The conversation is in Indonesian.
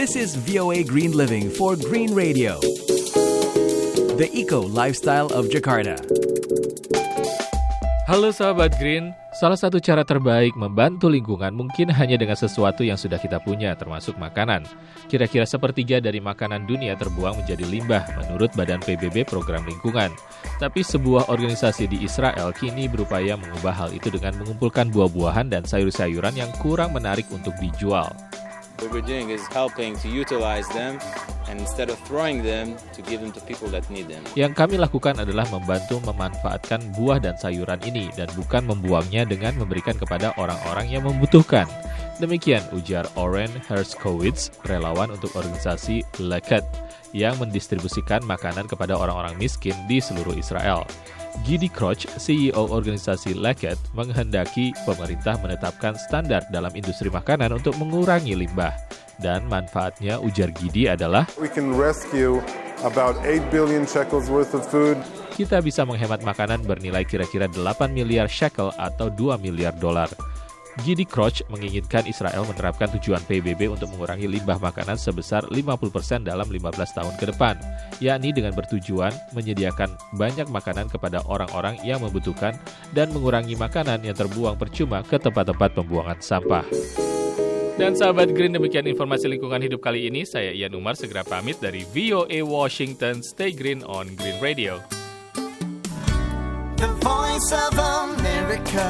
This is VOA Green Living for Green Radio. The Eco Lifestyle of Jakarta. Halo sahabat Green, salah satu cara terbaik membantu lingkungan mungkin hanya dengan sesuatu yang sudah kita punya, termasuk makanan. Kira-kira sepertiga dari makanan dunia terbuang menjadi limbah menurut Badan PBB Program Lingkungan. Tapi sebuah organisasi di Israel kini berupaya mengubah hal itu dengan mengumpulkan buah-buahan dan sayur-sayuran yang kurang menarik untuk dijual. What we're doing is helping to utilize them and instead of throwing them to give them to people that need them. Yang kami lakukan adalah membantu memanfaatkan buah dan sayuran ini dan bukan membuangnya dengan memberikan kepada orang-orang yang membutuhkan. Demikian ujar Oren Herskowitz, relawan untuk organisasi Leket, yang mendistribusikan makanan kepada orang-orang miskin di seluruh Israel. Gidi Kroch, CEO organisasi Leket, menghendaki pemerintah menetapkan standar dalam industri makanan untuk mengurangi limbah. Dan manfaatnya ujar Gidi adalah We can rescue about 8 billion shekels worth of food. kita bisa menghemat makanan bernilai kira-kira 8 miliar shekel atau 2 miliar dolar. Gidi Kroch menginginkan Israel menerapkan tujuan PBB untuk mengurangi limbah makanan sebesar 50% dalam 15 tahun ke depan, yakni dengan bertujuan menyediakan banyak makanan kepada orang-orang yang membutuhkan dan mengurangi makanan yang terbuang percuma ke tempat-tempat pembuangan sampah. Dan sahabat Green, demikian informasi lingkungan hidup kali ini. Saya Ian Umar segera pamit dari VOA Washington. Stay green on Green Radio. The voice of America.